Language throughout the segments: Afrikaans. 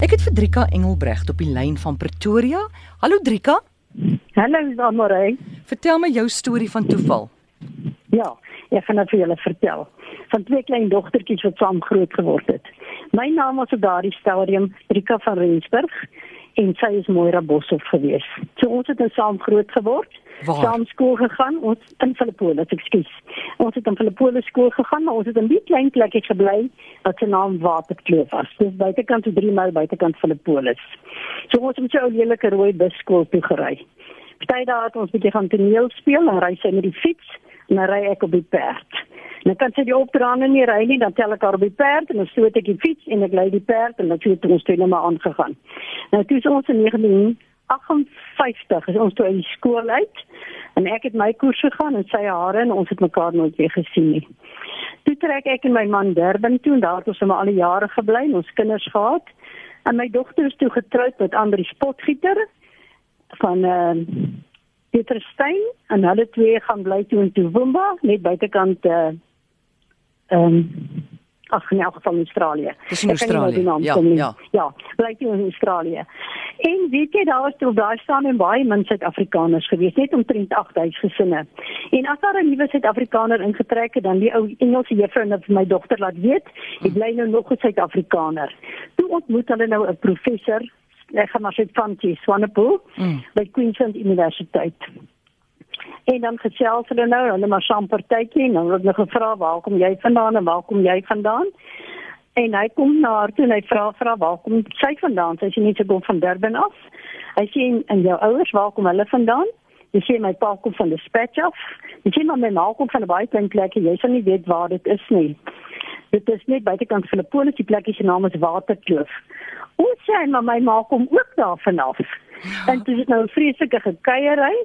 Ek het vir Drika Engelbregt op die lyn van Pretoria. Hallo Drika. Hallo Amorey. Vertel my jou storie van toeval. Ja, ek gaan dit vir julle vertel. Van twee klein dogtertjies wat saam groot geword het. My naam was op daardie stadium Drika van Rensburg en sy is Moira Boshoff gewees. So ons het nou saam groot geword. Waar? Saam skool gegaan, ons in Filippolis, ekskuus. Ons het in Filippolis skool gegaan, maar ons het in die klein plekkie gebly wat se naam Waterkloof was. Dis buitekant so 3 myl buitekant Filippolis. So ons het met so 'n lelike rooi bus skool toe gery. Party dae het ons bietjie gaan toneel speel en ry sy met die fiets dan ry ek op die perd. En dan kan sy die opdraande nie ry nie, dan tel ek haar op die perd en dan stoot ek die fiets en ek lei die perd en dan het ons toe net maar aangegaan. Nou toe is ons in 1958 is ons toe uit die skool uit en ek het my koers gegaan en sy hare en ons het mekaar nooit weer gesien nie. Toe trek ek en my man Durban toe en daar het ons maar al die jare gebly en ons kinders gehad. En my dogter is toe getroud met Andri Spotgieter van eh uh, Pieterstein en hulle twee gaan bly toe in Toowoomba net buitekant uh, ehm um, ag in elk geval in Australië. Dis in nou Australië. naam Ja, kom ja. Ja, bly toe in Australië. En weet jy daar was toe daar staan en baie min Suid-Afrikaners gewees, net omtrent 8000 gesinne. En as daar 'n nuwe Suid-Afrikaner ingetrek het, dan die ou Engelse juffrou het vir my dogter laat weet, ek bly nou nog 'n Suid-Afrikaner. Toe ontmoet hulle nou 'n professor, ek gaan maar sê Fanti Swanepoel Mm. by Queensland Universiteit. En dan gesels hulle nou, hulle maar saam partytjie en dan word hulle gevra waar kom jy vandaan en waar kom jy vandaan? En hy kom na haar toe en hy vra vra waar kom sy vandaan? Sy sê net sy kom van Durban af. Hy sê en, jou ouers, waar kom hulle vandaan? Jy sê my pa kom van die Spatch af. Jy sê maar my ma kom van 'n baie klein plekkie. Jy sal nie weet waar dit is nie. Dit is net buitekant Filippolis, die plekkie se naam is Waterkloof. Ons sê maar my ma kom ook daar vanaf. En dit is nou 'n vreeslike gekuierery.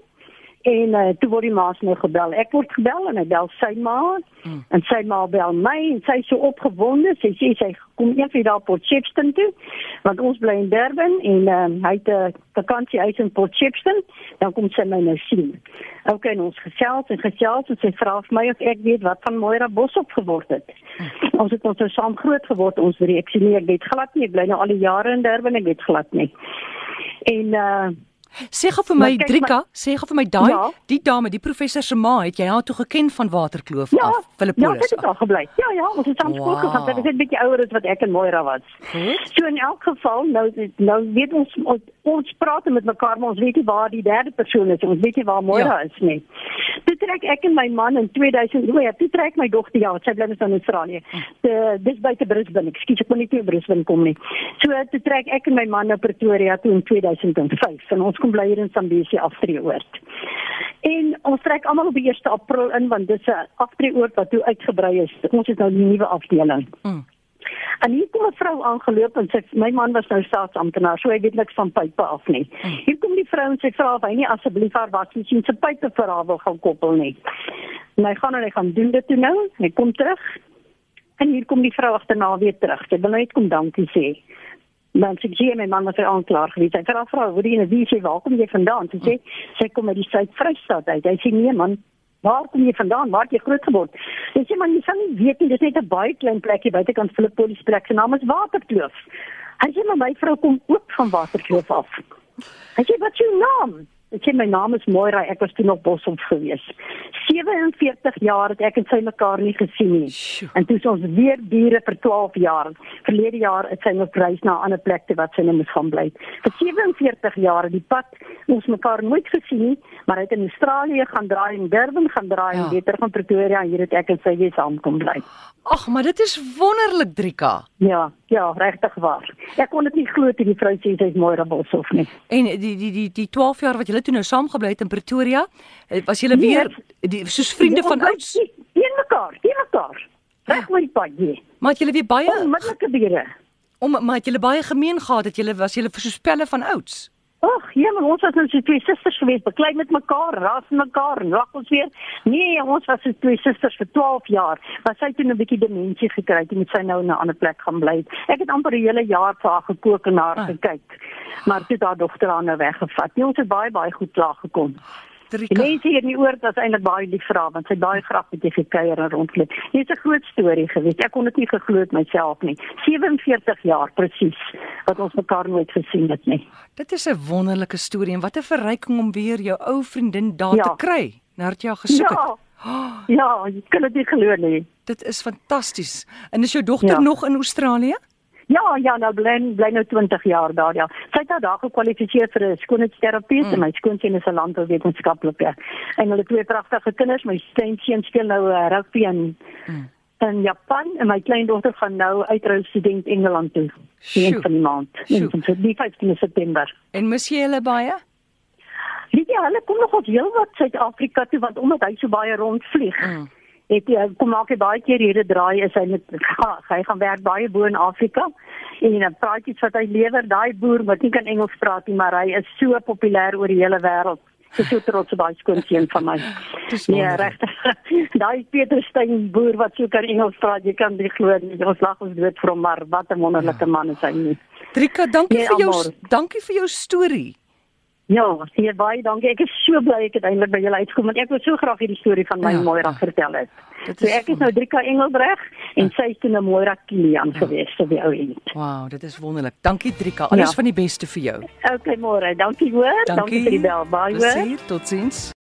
En uh, toe word die maas nou gebel. Ek word gebel en hy bel sy ma Mm. en sy ma bel my en sy is so opgewonde. Sy sê sy kom eendag daar op Port Shepstone toe want ons bly in Durban en um, hy het 'n vakansiehuis in Port Shepstone. Dan kom sy my nou sien. OK, en ons gesels en gesels en sy vra vir my of ek weet wat van Moira Bosop geword het. Ons het ons nou saam groot geword ons drie. Ek sê nee, ek weet glad nie. Ek bly nou al die jare in Durban, ek weet glad nie. En uh Sê gou vir Maar my kyk, Drika, sê gou vir my daai Ja. die dame, die professor se ma, het jy haar toe geken van Waterkloof Ja, af, ja, Filippolis. dit het al gebly. Ja, ja, ons het saam skool Wow. gegaan. Dit is net 'n bietjie ouer as wat ek en Moira was. Goed. So in elk geval, nou nou weet ons ons, ons praat met mekaar, maar ons weet nie waar die derde persoon is. Ons weet nie waar Moira Ja. is nie. Toe trek ek en my man in 2000, o ja, toe trek my dogter ja, sy bly net in Australië. De, dis buite Brisbane. Ekskuus, ek kon nie toe Brisbane kom nie. So toe trek ek en my man na Pretoria toe in 2005 en ons kom bly hier in Sambesi aftreeoord. En ons trek almal op die 1 April in want dis 'n aftreeoord wat toe uitgebrei is. Ons het nou die nuwe afdeling. Mm. En hier kom 'n vrou aangeloop en sy my man was nou staatsamptenaar, so hy weet niks van pype af nie. Hier kom die vrou en sy vra of hy nie asseblief haar wasmasjien se pype vir haar wil gaan koppel nie. En hy gaan en hy gaan doen dit toe nou. Hy kom terug. En hier kom die vrou agterna weer terug. Sy wil net kom dankie sê. Dan sê sy my man was hy aanklaar gewees. Hy vra vrou, "Hoe die wie sê waar kom jy vandaan?" Sy sê sy kom uit die Suid-Vrystaat uit. Hy sê nee man, Waar kom jy vandaan? Waar het jy groot geword? Dis jy man, jy sal nie weet nie, dis net 'n baie klein plekkie buitekant Filippolis plek. Sy naam is Waterkloof. Hy sê maar my vrou kom ook van Waterkloof af. Hy sê wat is jou naam? Ek sê my naam is Moira, ek was toe nog Boshoff gewees. 47 jaar het ek en sy mekaar nie gesien nie. Sjoe. En toe is ons weer bure vir 12 jaar. Verlede jaar het sy nog reis na 'n ander plek toe wat sy nou moes gaan bly. Vir 47 jaar die pad ons mekaar nooit gesien nie, maar hy het in Australië gaan draai en Durban gaan draai Ja. en terug van Pretoria en hier het ek en sy weer saam kom bly. Ag, maar dit is wonderlik Drika. Ja, ja, regtig waar. Ek kon dit nie glo toe die vrou sê sy is Moira Boshoff nie. En die die die die 12 jaar wat julle toe nou saamgebly het in Pretoria, eh, was julle Nee, weer die soos vriende van ouds. Teen mekaar, teen mekaar. Reg oor die pad hier. Maar het julle weer baie Onmiddellike bure. om maar het julle baie gemeen gehad het julle was julle soos pelle van ouds. Ag, ja, maar ons was nou so twee susters geweest, beklei met mekaar, met mekaar, en lag ons weer. Nee, ons was so twee susters vir 12 jaar. Maar sy het toe 'n bietjie demensie gekry, toe moet sy nou in 'n ander plek gaan bly. Ek het amper 'n hele jaar vir haar gekook en haar Ah. gekyk. Maar toe haar dogter haar nou weggevat. Nee, ons het baie baie goed klaar gekom. Die Trika. mense hier in die oord was eintlik baie lief vir haar want sy baie graag met die gekuier en rondloop. Dit is 'n groot storie gewees. Ek kon dit nie geglo het myself nie. 47 jaar presies wat ons mekaar nooit gesien het nie. Dit is 'n wonderlike storie en wat 'n verryking om weer jou ou vriendin daar Ja. te kry nadat jy haar gesoek het. Ja. Ja, jy kan dit nie glo nie. Dit is fantasties. En is jou dogter Ja. nog in Australië? Ja, ja, nou bly bly nou 20 jaar daar ja. Sy het nou daar gekwalifiseer vir 'n skoonheidsterapeut mm. en my skoonseun is 'n landbouwetenskaplike. En hulle twee pragtige kinders, my kleinseun speel nou uh, rugby in mm. in Japan en my kleindogter gaan nou uitrou student Engeland toe. Sjoe. van die maand. En die 15 September. En mis jy hulle baie? Weet jy, hulle kom nog ons heel wat Suid-Afrika toe want omdat hy so baie rondvlieg. Mm. Het hy kom maak hy baie keer hierde draai is hy met ga- hy gaan werk baie bo in Afrika en dan praatjies wat hy lewer daai boer wat nie kan Engels praat nie maar hy is so populêr oor die hele wêreld. Ek is so trots op daai skoonseun van my. Nee, regtig. Daai Peterstein boer wat so kan Engels praat, jy kan nie glo nie. Ons lag ons dood vir hom, maar wat 'n wonderlike man is hy nie. Trika, dankie Nee, vir jou Amor. dankie vir jou storie. Ja, baie baie dankie. Ek is so bly ek het eintlik by julle uitgekom want ek wou so graag hierdie storie van my Ja, ja, Moira ja. vertel het. Dit So is ek is nou Drika Engelbreg en sy is toe 'n Moira Kilian ja. gewees vir die ou end. Wow, dit is wonderlik. Dankie Trika. Alles Ja. van die beste vir jou. Okay, môre. Dankie hoor. Dankie vir die bel. Bye hoor. Plesier. Totsiens.